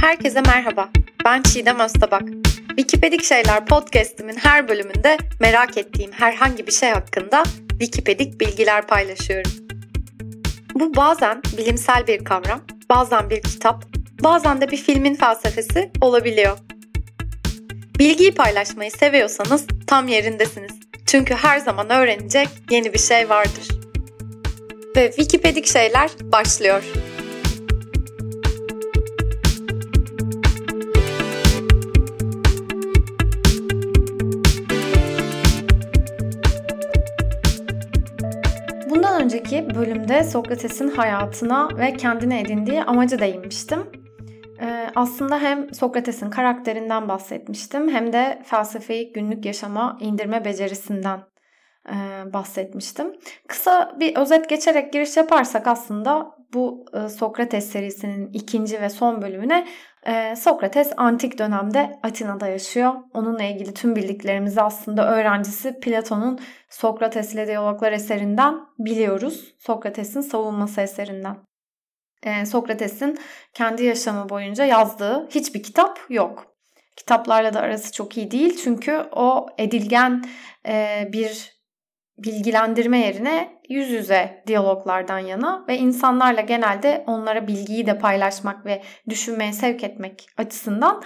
Herkese merhaba. Ben Çiğdem Öztabak. Wikipedik Şeyler podcast'imin her bölümünde merak ettiğim herhangi bir şey hakkında Wikipedik bilgiler paylaşıyorum. Bu bazen bilimsel bir kavram, bazen bir kitap, bazen de bir filmin felsefesi olabiliyor. Bilgiyi paylaşmayı seviyorsanız tam yerindesiniz. Çünkü her zaman öğrenecek yeni bir şey vardır. Ve Wikipedik Şeyler başlıyor. Önceki bölümde Sokrates'in hayatına ve kendine edindiği amaca değinmiştim. Ee, aslında hem Sokrates'in karakterinden bahsetmiştim hem de felsefeyi günlük yaşama indirme becerisinden e, bahsetmiştim. Kısa bir özet geçerek giriş yaparsak aslında bu e, Sokrates serisinin ikinci ve son bölümüne e, Sokrates antik dönemde Atina'da yaşıyor. Onunla ilgili tüm bildiklerimizi aslında öğrencisi Platon'un Sokrates ile Diyaloglar eserinden biliyoruz. Sokrates'in savunması eserinden. E, Sokrates'in kendi yaşamı boyunca yazdığı hiçbir kitap yok. Kitaplarla da arası çok iyi değil çünkü o edilgen e, bir bilgilendirme yerine yüz yüze diyaloglardan yana ve insanlarla genelde onlara bilgiyi de paylaşmak ve düşünmeye sevk etmek açısından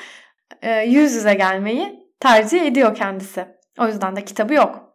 yüz yüze gelmeyi tercih ediyor kendisi. O yüzden de kitabı yok.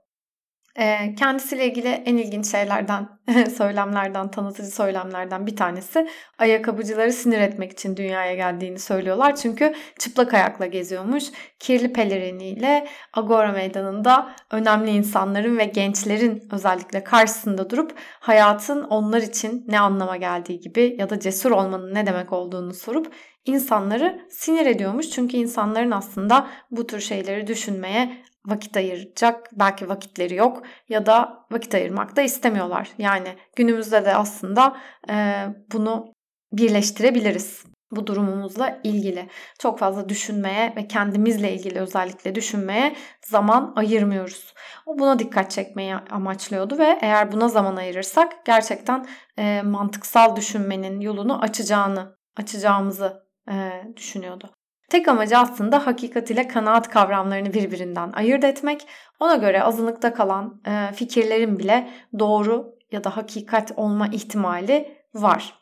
Kendisiyle ilgili en ilginç şeylerden, söylemlerden, tanıtıcı söylemlerden bir tanesi ayakkabıcıları sinir etmek için dünyaya geldiğini söylüyorlar. Çünkü çıplak ayakla geziyormuş. Kirli peleriniyle Agora meydanında önemli insanların ve gençlerin özellikle karşısında durup hayatın onlar için ne anlama geldiği gibi ya da cesur olmanın ne demek olduğunu sorup insanları sinir ediyormuş. Çünkü insanların aslında bu tür şeyleri düşünmeye vakit ayıracak belki vakitleri yok ya da vakit ayırmak da istemiyorlar. Yani günümüzde de aslında e, bunu birleştirebiliriz bu durumumuzla ilgili. Çok fazla düşünmeye ve kendimizle ilgili özellikle düşünmeye zaman ayırmıyoruz. O buna dikkat çekmeyi amaçlıyordu ve eğer buna zaman ayırırsak gerçekten e, mantıksal düşünmenin yolunu açacağını, açacağımızı e, düşünüyordu. Tek amacı aslında hakikat ile kanaat kavramlarını birbirinden ayırt etmek. Ona göre azınlıkta kalan e, fikirlerin bile doğru ya da hakikat olma ihtimali var.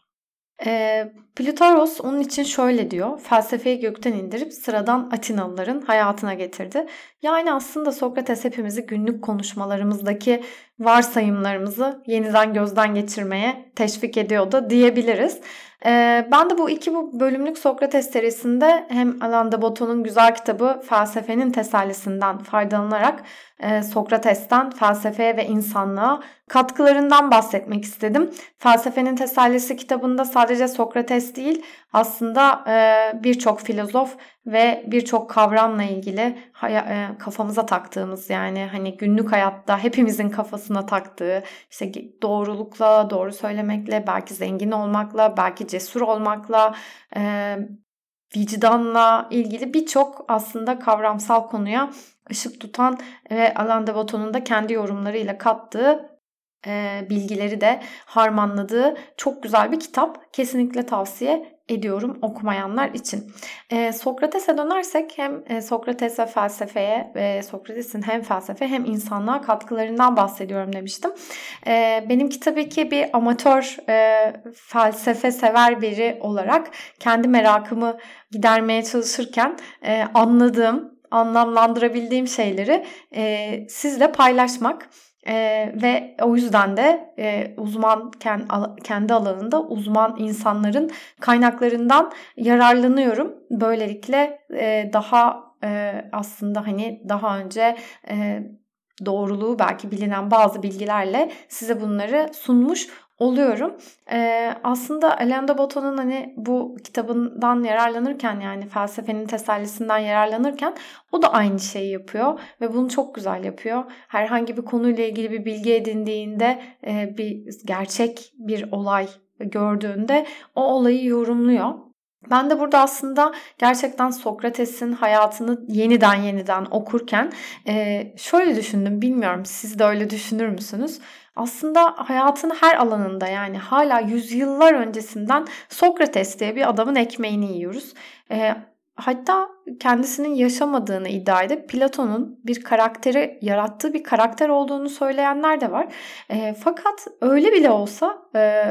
E, Plütaros onun için şöyle diyor. Felsefeyi gökten indirip sıradan Atinalıların hayatına getirdi. Yani aslında Sokrates hepimizi günlük konuşmalarımızdaki varsayımlarımızı yeniden gözden geçirmeye teşvik ediyordu diyebiliriz. Ee, ben de bu iki bu bölümlük Sokrates serisinde hem Alain de Botton'un güzel kitabı Felsefenin Tesellisinden faydalanarak e, Sokrates'ten felsefeye ve insanlığa katkılarından bahsetmek istedim. Felsefenin Tesellisi kitabında sadece Sokrates değil aslında e, birçok filozof ve birçok kavramla ilgili e, kafamıza taktığımız yani hani günlük hayatta hepimizin kafasına taktığı işte doğrulukla, doğru söylemekle, belki zengin olmakla, belki cesur olmakla, e, vicdanla ilgili birçok aslında kavramsal konuya ışık tutan ve Alain de Botton'un da kendi yorumlarıyla kattığı bilgileri de harmanladığı çok güzel bir kitap. Kesinlikle tavsiye ediyorum okumayanlar için. Sokrates'e dönersek hem e, Sokrates ve felsefeye Sokrates'in hem felsefe hem insanlığa katkılarından bahsediyorum demiştim. E, benimki tabii ki bir amatör felsefe sever biri olarak kendi merakımı gidermeye çalışırken anladığım, anlamlandırabildiğim şeyleri sizle paylaşmak ee, ve o yüzden de e, uzman kendi alanında uzman insanların kaynaklarından yararlanıyorum. Böylelikle e, daha e, aslında hani daha önce e, doğruluğu belki bilinen bazı bilgilerle size bunları sunmuş oluyorum. Ee, aslında Alain de Botton'un hani bu kitabından yararlanırken yani felsefenin tesellisinden yararlanırken o da aynı şeyi yapıyor ve bunu çok güzel yapıyor. Herhangi bir konuyla ilgili bir bilgi edindiğinde e, bir gerçek bir olay gördüğünde o olayı yorumluyor. Ben de burada aslında gerçekten Sokrates'in hayatını yeniden yeniden okurken şöyle düşündüm. Bilmiyorum siz de öyle düşünür müsünüz? Aslında hayatın her alanında yani hala yüzyıllar öncesinden Sokrates diye bir adamın ekmeğini yiyoruz. E, hatta kendisinin yaşamadığını iddia edip Platon'un bir karakteri yarattığı bir karakter olduğunu söyleyenler de var. E, fakat öyle bile olsa e,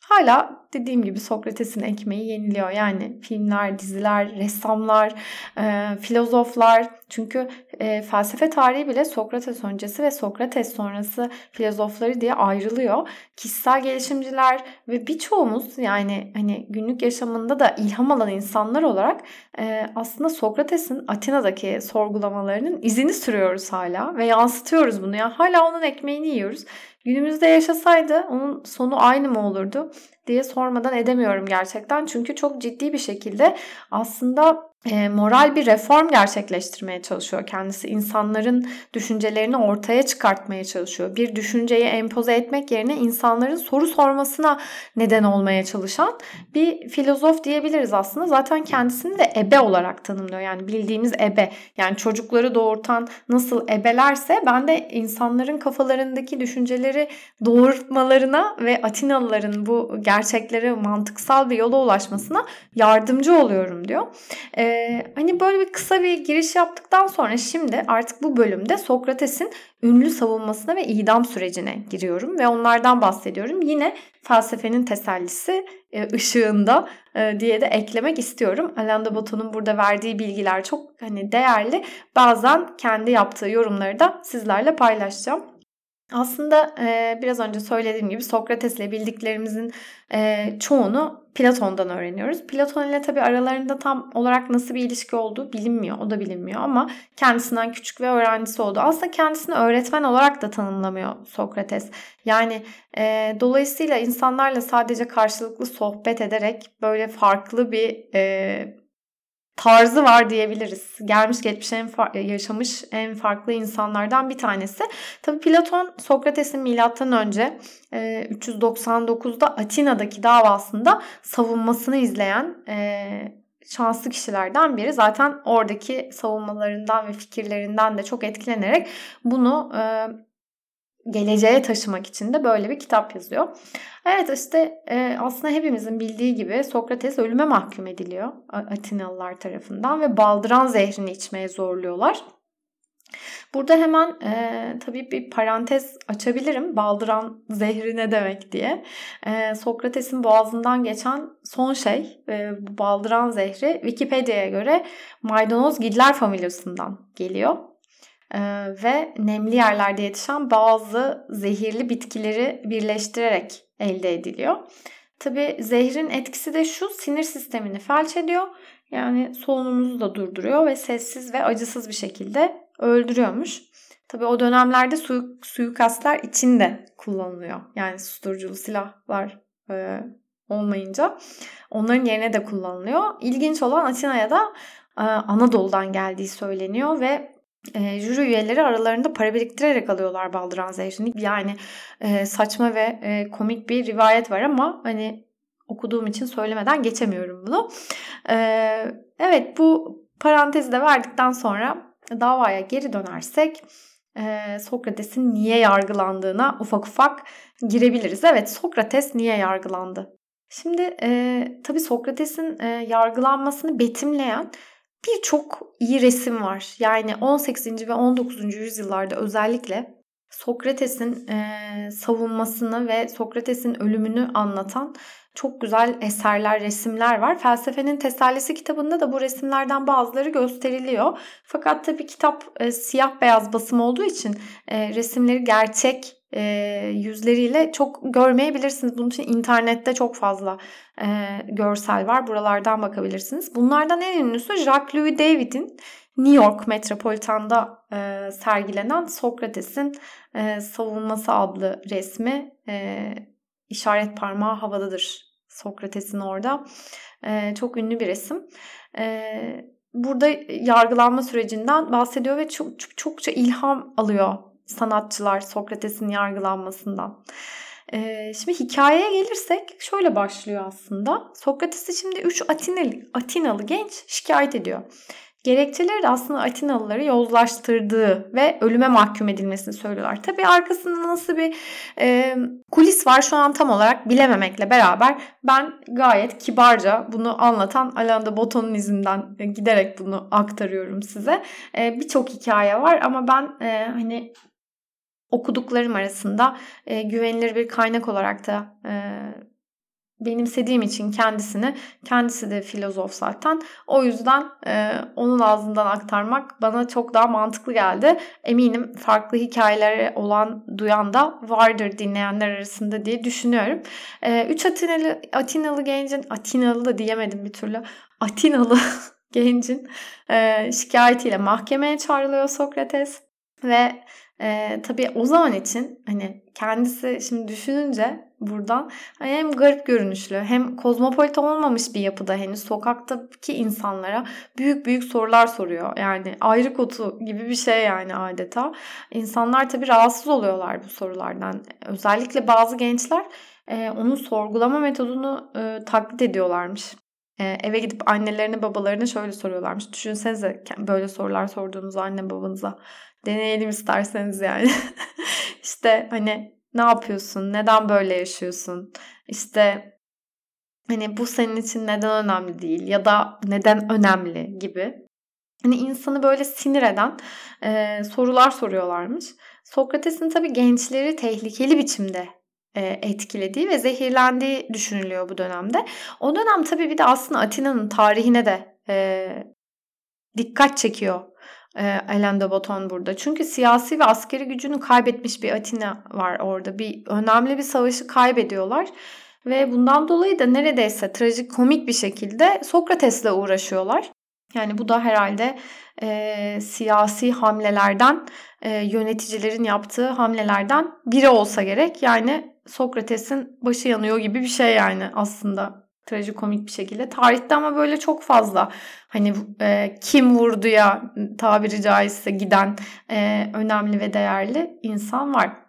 hala dediğim gibi Sokrates'in ekmeği yeniliyor. Yani filmler, diziler, ressamlar, e, filozoflar. Çünkü e, felsefe tarihi bile Sokrates öncesi ve Sokrates sonrası filozofları diye ayrılıyor. Kişisel gelişimciler ve birçoğumuz yani hani günlük yaşamında da ilham alan insanlar olarak e, aslında Sokrates'in Atina'daki sorgulamalarının izini sürüyoruz hala ve yansıtıyoruz bunu. Yani hala onun ekmeğini yiyoruz. Günümüzde yaşasaydı onun sonu aynı mı olurdu diye sormadan edemiyorum gerçekten. Çünkü çok ciddi bir şekilde aslında e, moral bir reform gerçekleştirmeye çalışıyor kendisi. İnsanların düşüncelerini ortaya çıkartmaya çalışıyor. Bir düşünceyi empoze etmek yerine insanların soru sormasına neden olmaya çalışan bir filozof diyebiliriz aslında. Zaten kendisini de ebe olarak tanımlıyor. Yani bildiğimiz ebe. Yani çocukları doğurtan nasıl ebelerse ben de insanların kafalarındaki düşünceleri doğurtmalarına ve Atinalıların bu gerçekleri mantıksal bir yola ulaşmasına yardımcı oluyorum diyor. Ee, ee, hani böyle bir kısa bir giriş yaptıktan sonra şimdi artık bu bölümde Sokrates'in ünlü savunmasına ve idam sürecine giriyorum ve onlardan bahsediyorum. Yine felsefenin tesellisi e, ışığında e, diye de eklemek istiyorum. Alain de Botton'un burada verdiği bilgiler çok hani değerli. Bazen kendi yaptığı yorumları da sizlerle paylaşacağım. Aslında e, biraz önce söylediğim gibi Sokrates'le bildiklerimizin e, çoğunu Platon'dan öğreniyoruz. Platon ile tabii aralarında tam olarak nasıl bir ilişki olduğu bilinmiyor. O da bilinmiyor ama kendisinden küçük ve öğrencisi oldu. Aslında kendisini öğretmen olarak da tanımlamıyor Sokrates. Yani e, dolayısıyla insanlarla sadece karşılıklı sohbet ederek böyle farklı bir e, tarzı var diyebiliriz. Gelmiş geçmiş en e, yaşamış en farklı insanlardan bir tanesi. Tabii Platon Sokrates'in milattan önce 399'da e, Atina'daki davasında savunmasını izleyen e, şanslı kişilerden biri. Zaten oradaki savunmalarından ve fikirlerinden de çok etkilenerek bunu geleceğe taşımak için de böyle bir kitap yazıyor. Evet işte e, aslında hepimizin bildiği gibi Sokrates ölüme mahkum ediliyor Atinalılar tarafından ve baldıran zehrini içmeye zorluyorlar. Burada hemen e, tabii bir parantez açabilirim. Baldıran zehri ne demek diye. E, Sokrates'in boğazından geçen son şey e, baldıran zehri Wikipedia'ya göre maydanoz giller familyasından geliyor ve nemli yerlerde yetişen bazı zehirli bitkileri birleştirerek elde ediliyor. Tabi zehrin etkisi de şu sinir sistemini felç ediyor. Yani solunumuzu da durduruyor ve sessiz ve acısız bir şekilde öldürüyormuş. Tabi o dönemlerde suyu, suikastlar için de kullanılıyor. Yani susturuculu silahlar e, olmayınca onların yerine de kullanılıyor. İlginç olan Atina'ya da e, Anadolu'dan geldiği söyleniyor ve e, jüri üyeleri aralarında para biriktirerek alıyorlar baldıran zehrini. Yani e, saçma ve e, komik bir rivayet var ama hani okuduğum için söylemeden geçemiyorum bunu. E, evet bu parantezi de verdikten sonra davaya geri dönersek e, Sokrates'in niye yargılandığına ufak ufak girebiliriz. Evet Sokrates niye yargılandı? Şimdi e, tabii Sokrates'in e, yargılanmasını betimleyen birçok iyi resim var. Yani 18. ve 19. yüzyıllarda özellikle Sokrates'in e, savunmasını ve Sokrates'in ölümünü anlatan çok güzel eserler, resimler var. Felsefenin Tesellisi kitabında da bu resimlerden bazıları gösteriliyor. Fakat tabii kitap e, siyah beyaz basım olduğu için e, resimleri gerçek e, yüzleriyle çok görmeyebilirsiniz. Bunun için internette çok fazla e, görsel var. Buralardan bakabilirsiniz. Bunlardan en ünlüsü Jacques-Louis David'in New York Metropolitan'da e, sergilenen Sokrates'in e, savunması adlı resmi e, işaret parmağı havadadır Sokrates'in orada. E, çok ünlü bir resim. E, burada yargılanma sürecinden bahsediyor ve çok, çok çokça ilham alıyor sanatçılar Sokrates'in yargılanmasından. E, şimdi hikayeye gelirsek şöyle başlıyor aslında. Sokrates'i şimdi 3 Atinalı, Atinalı genç şikayet ediyor. Gerekçeleri de aslında Atinalıları yozlaştırdığı ve ölüme mahkum edilmesini söylüyorlar. Tabii arkasında nasıl bir e, kulis var şu an tam olarak bilememekle beraber ben gayet kibarca bunu anlatan Alain de Botton'un izinden giderek bunu aktarıyorum size. E, Birçok hikaye var ama ben e, hani okuduklarım arasında e, güvenilir bir kaynak olarak da e, benimsediğim için kendisini, kendisi de filozof zaten. O yüzden e, onun ağzından aktarmak bana çok daha mantıklı geldi. Eminim farklı hikayeleri olan, duyan da vardır dinleyenler arasında diye düşünüyorum. E, üç Atinalı, Atinalı gencin, Atinalı da diyemedim bir türlü. Atinalı gencin e, şikayetiyle mahkemeye çağrılıyor Sokrates ve e, tabii o zaman için hani kendisi şimdi düşününce buradan hani hem garip görünüşlü hem kozmopolit olmamış bir yapıda henüz sokaktaki insanlara büyük büyük sorular soruyor. Yani ayrı kotu gibi bir şey yani adeta. İnsanlar tabii rahatsız oluyorlar bu sorulardan. Özellikle bazı gençler e, onun sorgulama metodunu e, taklit ediyorlarmış. Eve gidip annelerine babalarına şöyle soruyorlarmış. Düşünsenize böyle sorular sorduğunuz anne babanıza. Deneyelim isterseniz yani. işte hani ne yapıyorsun? Neden böyle yaşıyorsun? İşte hani bu senin için neden önemli değil ya da neden önemli gibi. Hani insanı böyle sinir eden e, sorular soruyorlarmış. Sokrates'in tabii gençleri tehlikeli biçimde etkilediği ve zehirlendiği düşünülüyor bu dönemde. O dönem tabii bir de aslında Atina'nın tarihine de e, dikkat çekiyor Alain de Botton burada. Çünkü siyasi ve askeri gücünü kaybetmiş bir Atina var orada. Bir önemli bir savaşı kaybediyorlar. Ve bundan dolayı da neredeyse trajik komik bir şekilde Sokrates'le uğraşıyorlar. Yani bu da herhalde e, siyasi hamlelerden, e, yöneticilerin yaptığı hamlelerden biri olsa gerek. Yani Sokrates'in başı yanıyor gibi bir şey yani aslında trajikomik bir şekilde. Tarihte ama böyle çok fazla hani e, kim vurduya tabiri caizse giden e, önemli ve değerli insan var.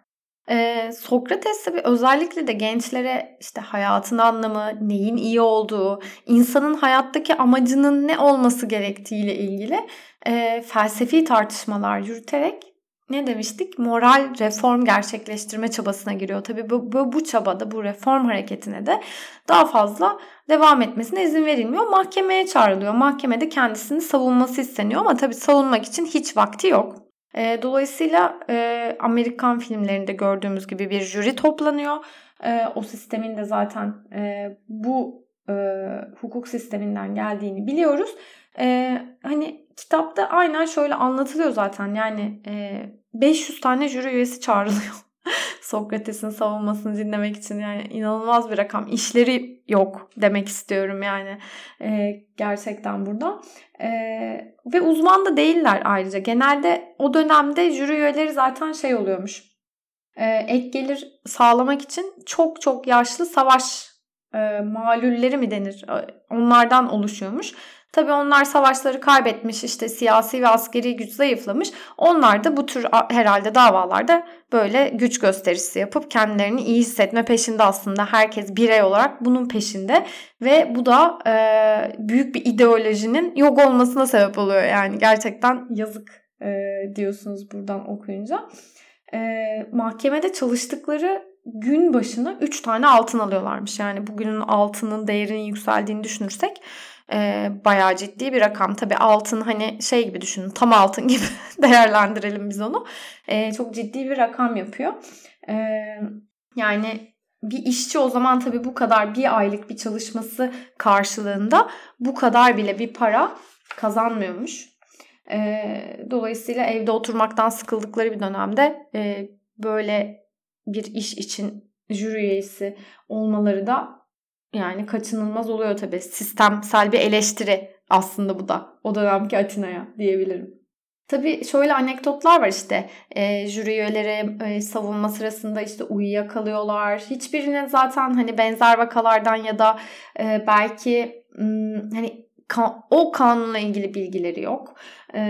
Ee, Sokrates tabii özellikle de gençlere işte hayatın anlamı, neyin iyi olduğu, insanın hayattaki amacının ne olması gerektiğiyle ilgili e, felsefi tartışmalar yürüterek ne demiştik? Moral reform gerçekleştirme çabasına giriyor. Tabii bu, bu, bu çabada, bu reform hareketine de daha fazla devam etmesine izin verilmiyor. Mahkemeye çağrılıyor. Mahkemede kendisini savunması isteniyor ama tabii savunmak için hiç vakti yok. E, dolayısıyla e, Amerikan filmlerinde gördüğümüz gibi bir jüri toplanıyor. E, o sistemin de zaten e, bu e, hukuk sisteminden geldiğini biliyoruz. E, hani kitapta aynen şöyle anlatılıyor zaten. Yani e, 500 tane jüri üyesi çağrılıyor. Sokrates'in savunmasını dinlemek için yani inanılmaz bir rakam. İşleri yok demek istiyorum yani e, gerçekten burada. E, ve uzman da değiller ayrıca. Genelde o dönemde jüri üyeleri zaten şey oluyormuş. E, ek gelir sağlamak için çok çok yaşlı savaş e, malulleri mi denir? Onlardan oluşuyormuş. Tabii onlar savaşları kaybetmiş işte siyasi ve askeri güç zayıflamış. Onlar da bu tür herhalde davalarda böyle güç gösterisi yapıp kendilerini iyi hissetme peşinde aslında. Herkes birey olarak bunun peşinde ve bu da e, büyük bir ideolojinin yok olmasına sebep oluyor. Yani gerçekten yazık e, diyorsunuz buradan okuyunca. E, mahkemede çalıştıkları gün başına 3 tane altın alıyorlarmış. Yani bugünün altının değerinin yükseldiğini düşünürsek e, bayağı ciddi bir rakam. Tabi altın hani şey gibi düşünün tam altın gibi değerlendirelim biz onu. E, çok ciddi bir rakam yapıyor. E, yani bir işçi o zaman tabii bu kadar bir aylık bir çalışması karşılığında bu kadar bile bir para kazanmıyormuş. E, dolayısıyla evde oturmaktan sıkıldıkları bir dönemde e, böyle bir iş için jüri üyesi olmaları da yani kaçınılmaz oluyor tabii. Sistemsel bir eleştiri aslında bu da o dönemki Atina'ya diyebilirim. Tabii şöyle anekdotlar var işte e, jüri üyeleri e, savunma sırasında işte uyuyakalıyorlar. Hiçbirinin zaten hani benzer vakalardan ya da e, belki m, hani kan, o kanunla ilgili bilgileri yok. E,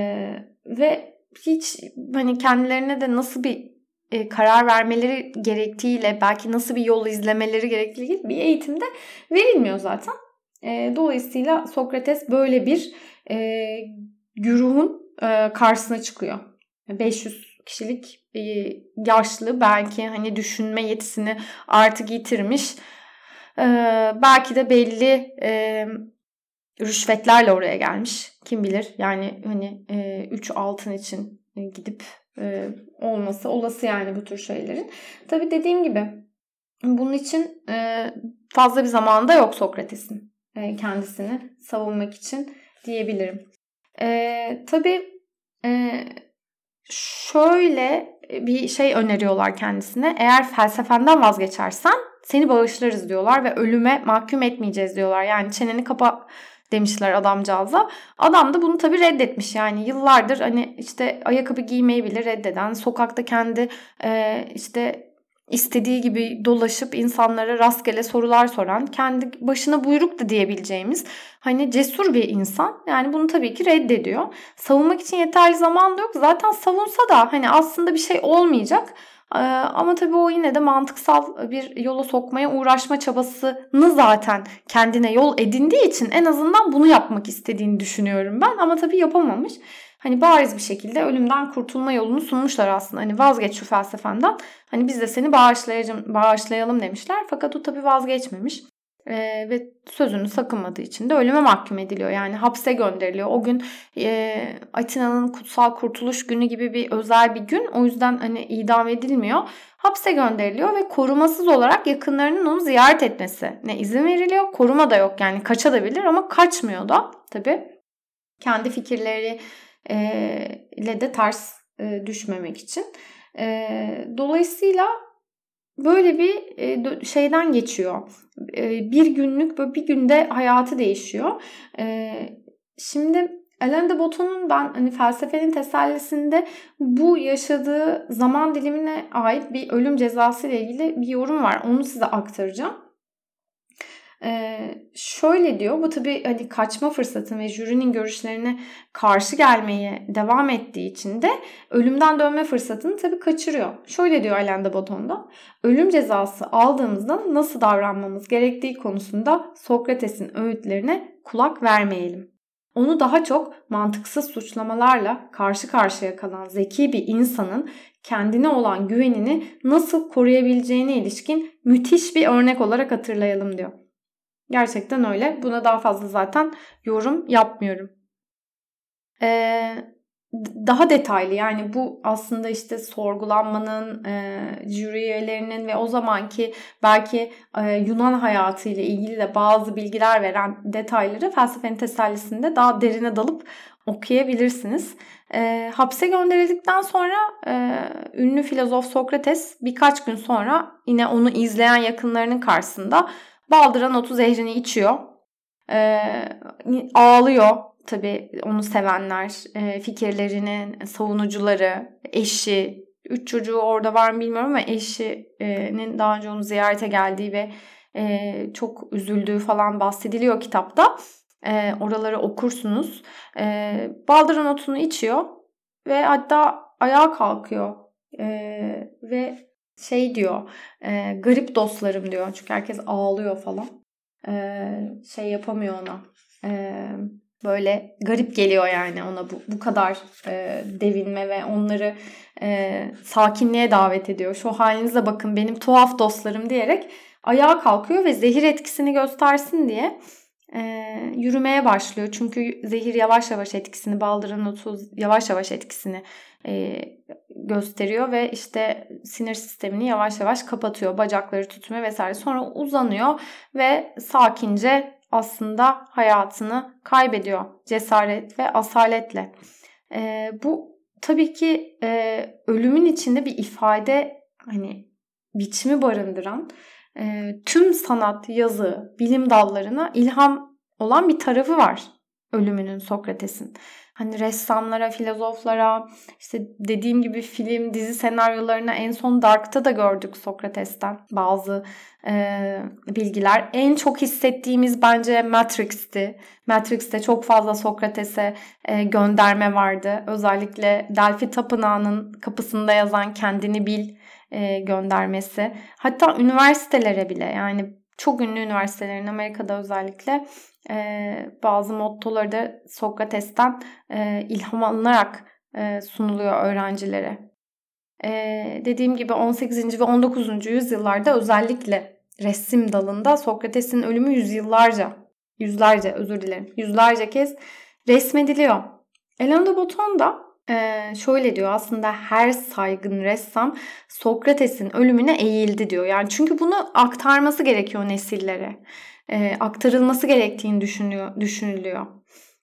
ve hiç hani kendilerine de nasıl bir e, karar vermeleri gerektiğiyle belki nasıl bir yol izlemeleri gerektiği bir eğitimde verilmiyor zaten. E, dolayısıyla Sokrates böyle bir e, güruhun e, karşısına çıkıyor. 500 kişilik e, yaşlı belki hani düşünme yetisini artık yitirmiş. E, belki de belli e, rüşvetlerle oraya gelmiş. Kim bilir yani hani 3 e, altın için gidip e, olması olası yani bu tür şeylerin. Tabi dediğim gibi bunun için e, fazla bir zamanda yok Sokrates'in e, kendisini savunmak için diyebilirim. E, tabii e, şöyle bir şey öneriyorlar kendisine. Eğer felsefenden vazgeçersen seni bağışlarız diyorlar ve ölüme mahkum etmeyeceğiz diyorlar. Yani çeneni kapa demişler adamcağıza. Adam da bunu tabii reddetmiş yani yıllardır hani işte ayakkabı giymeyi bile reddeden, sokakta kendi e, işte istediği gibi dolaşıp insanlara rastgele sorular soran, kendi başına buyruk da diyebileceğimiz hani cesur bir insan. Yani bunu tabii ki reddediyor. Savunmak için yeterli zaman da yok. Zaten savunsa da hani aslında bir şey olmayacak. Ee, ama tabii o yine de mantıksal bir yola sokmaya uğraşma çabasını zaten kendine yol edindiği için en azından bunu yapmak istediğini düşünüyorum ben. Ama tabii yapamamış. Hani bariz bir şekilde ölümden kurtulma yolunu sunmuşlar aslında. Hani vazgeç şu felsefenden. Hani biz de seni bağışlayalım, bağışlayalım demişler. Fakat o tabii vazgeçmemiş. Ee, ve sözünü sakınmadığı için de ölüme mahkum ediliyor. Yani hapse gönderiliyor. O gün e, Atina'nın kutsal kurtuluş günü gibi bir özel bir gün. O yüzden hani idam edilmiyor. Hapse gönderiliyor ve korumasız olarak yakınlarının onu ziyaret etmesine izin veriliyor. Koruma da yok yani kaçabilir ama kaçmıyor da tabii. Kendi fikirleri e, ile de ters e, düşmemek için. E, dolayısıyla böyle bir e, şeyden geçiyor. E, bir günlük böyle bir günde hayatı değişiyor. E, şimdi Alain de Botton'un ben hani felsefenin tesellisinde bu yaşadığı zaman dilimine ait bir ölüm cezası ile ilgili bir yorum var. Onu size aktaracağım. Ee, şöyle diyor bu tabii hani kaçma fırsatı ve jürinin görüşlerine karşı gelmeye devam ettiği için de ölümden dönme fırsatını tabii kaçırıyor. Şöyle diyor Alain de Botton'da ölüm cezası aldığımızda nasıl davranmamız gerektiği konusunda Sokrates'in öğütlerine kulak vermeyelim. Onu daha çok mantıksız suçlamalarla karşı karşıya kalan zeki bir insanın kendine olan güvenini nasıl koruyabileceğine ilişkin müthiş bir örnek olarak hatırlayalım diyor. Gerçekten öyle. Buna daha fazla zaten yorum yapmıyorum. Ee, daha detaylı yani bu aslında işte sorgulanmanın, e, jüri üyelerinin ve o zamanki belki e, Yunan hayatı ile ilgili de bazı bilgiler veren detayları felsefenin tesellisinde daha derine dalıp okuyabilirsiniz. E, hapse gönderildikten sonra e, ünlü filozof Sokrates birkaç gün sonra yine onu izleyen yakınlarının karşısında Baldıran otu zehrini içiyor. Ee, ağlıyor tabii onu sevenler, e, fikirlerinin savunucuları, eşi, üç çocuğu orada var mı bilmiyorum ama eşinin daha önce onu ziyarete geldiği ve e, çok üzüldüğü falan bahsediliyor kitapta. E, oraları okursunuz. E, baldıran otunu içiyor ve hatta ayağa kalkıyor e, ve şey diyor e, garip dostlarım diyor. Çünkü herkes ağlıyor falan. E, şey yapamıyor ona. E, böyle garip geliyor yani ona bu, bu kadar e, devinme ve onları e, sakinliğe davet ediyor. Şu halinize bakın benim tuhaf dostlarım diyerek ayağa kalkıyor ve zehir etkisini göstersin diye e, yürümeye başlıyor. Çünkü zehir yavaş yavaş etkisini, baldıran otu yavaş yavaş etkisini e, gösteriyor ve işte sinir sistemini yavaş yavaş kapatıyor. Bacakları tutmuyor vesaire. Sonra uzanıyor ve sakince aslında hayatını kaybediyor cesaret ve asaletle. E, bu tabii ki e, ölümün içinde bir ifade hani biçimi barındıran tüm sanat, yazı, bilim dallarına ilham olan bir tarafı var. ölümünün Sokrates'in. Hani ressamlara, filozoflara, işte dediğim gibi film, dizi senaryolarına en son Dark'ta da gördük Sokrates'ten bazı e, bilgiler. En çok hissettiğimiz bence Matrix'ti. Matrix'te çok fazla Sokrates'e e, gönderme vardı. Özellikle Delphi Tapınağı'nın kapısında yazan kendini bil e, göndermesi. Hatta üniversitelere bile yani çok ünlü üniversitelerin Amerika'da özellikle e, bazı mottoları da Sokrates'ten e, ilham alınarak sunuluyor öğrencilere. Dediğim gibi 18. ve 19. yüzyıllarda özellikle resim dalında Sokrates'in ölümü yüzyıllarca, yüzlerce özür dilerim, yüzlerce kez resmediliyor. Elena de Botton da ee, şöyle diyor aslında her saygın ressam Sokrates'in ölümüne eğildi diyor. Yani çünkü bunu aktarması gerekiyor nesillere. Ee, aktarılması gerektiğini düşünüyor, düşünülüyor.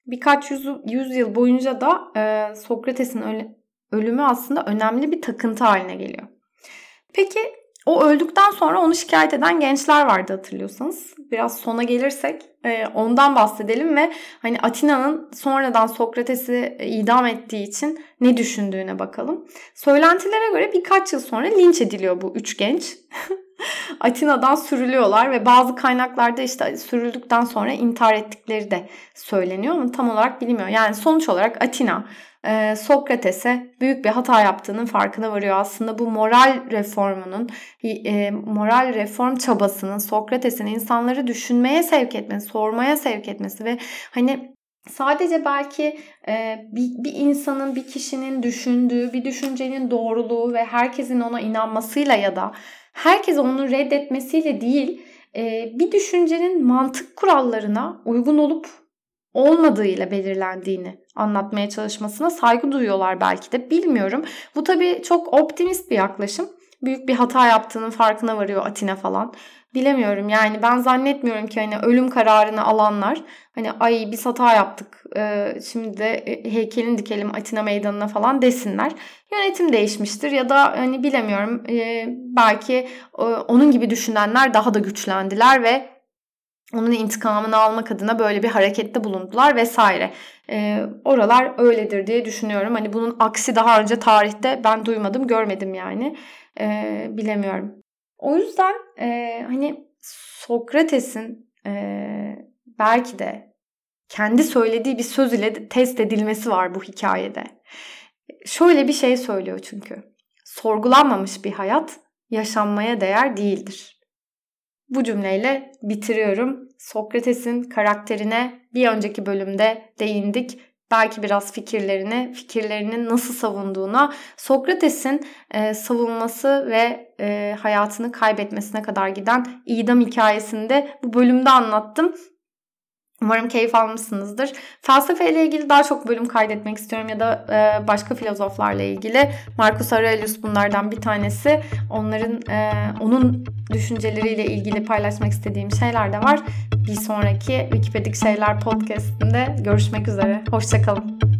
Birkaç yüz, yüzyıl boyunca da e, Sokrates'in ölümü aslında önemli bir takıntı haline geliyor. Peki o öldükten sonra onu şikayet eden gençler vardı hatırlıyorsanız. Biraz sona gelirsek e, ondan bahsedelim ve hani Atina'nın sonradan Sokrates'i idam ettiği için ne düşündüğüne bakalım. Söylentilere göre birkaç yıl sonra linç ediliyor bu üç genç. Atina'dan sürülüyorlar ve bazı kaynaklarda işte sürüldükten sonra intihar ettikleri de söyleniyor ama tam olarak bilinmiyor. Yani sonuç olarak Atina e, Sokrates'e büyük bir hata yaptığının farkına varıyor. Aslında bu moral reformunun, e, moral reform çabasının Sokrates'in insanları düşünmeye sevk etmesi, sormaya sevk etmesi ve hani sadece belki e, bir, insanın, bir kişinin düşündüğü, bir düşüncenin doğruluğu ve herkesin ona inanmasıyla ya da herkes onu reddetmesiyle değil, e, bir düşüncenin mantık kurallarına uygun olup olmadığıyla belirlendiğini anlatmaya çalışmasına saygı duyuyorlar belki de bilmiyorum. Bu tabii çok optimist bir yaklaşım. Büyük bir hata yaptığının farkına varıyor Atina falan. Bilemiyorum yani ben zannetmiyorum ki hani ölüm kararını alanlar hani ay biz hata yaptık şimdi de e, heykelin dikelim Atina meydanına falan desinler. Yönetim değişmiştir ya da hani bilemiyorum belki onun gibi düşünenler daha da güçlendiler ve onun intikamını almak adına böyle bir harekette bulundular vesaire. E, oralar öyledir diye düşünüyorum. Hani bunun aksi daha önce tarihte ben duymadım, görmedim yani. E, bilemiyorum. O yüzden e, hani Sokrates'in e, belki de kendi söylediği bir söz ile test edilmesi var bu hikayede. Şöyle bir şey söylüyor çünkü. Sorgulanmamış bir hayat yaşanmaya değer değildir. Bu cümleyle bitiriyorum. Sokrates'in karakterine bir önceki bölümde değindik. Belki biraz fikirlerini, fikirlerinin nasıl savunduğuna, Sokrates'in e, savunması ve e, hayatını kaybetmesine kadar giden idam hikayesinde bu bölümde anlattım. Umarım keyif almışsınızdır. Felsefe ile ilgili daha çok bölüm kaydetmek istiyorum ya da e, başka filozoflarla ilgili. Marcus Aurelius bunlardan bir tanesi. Onların e, onun düşünceleriyle ilgili paylaşmak istediğim şeyler de var. Bir sonraki Wikipedik Şeyler podcast'inde görüşmek üzere. Hoşçakalın.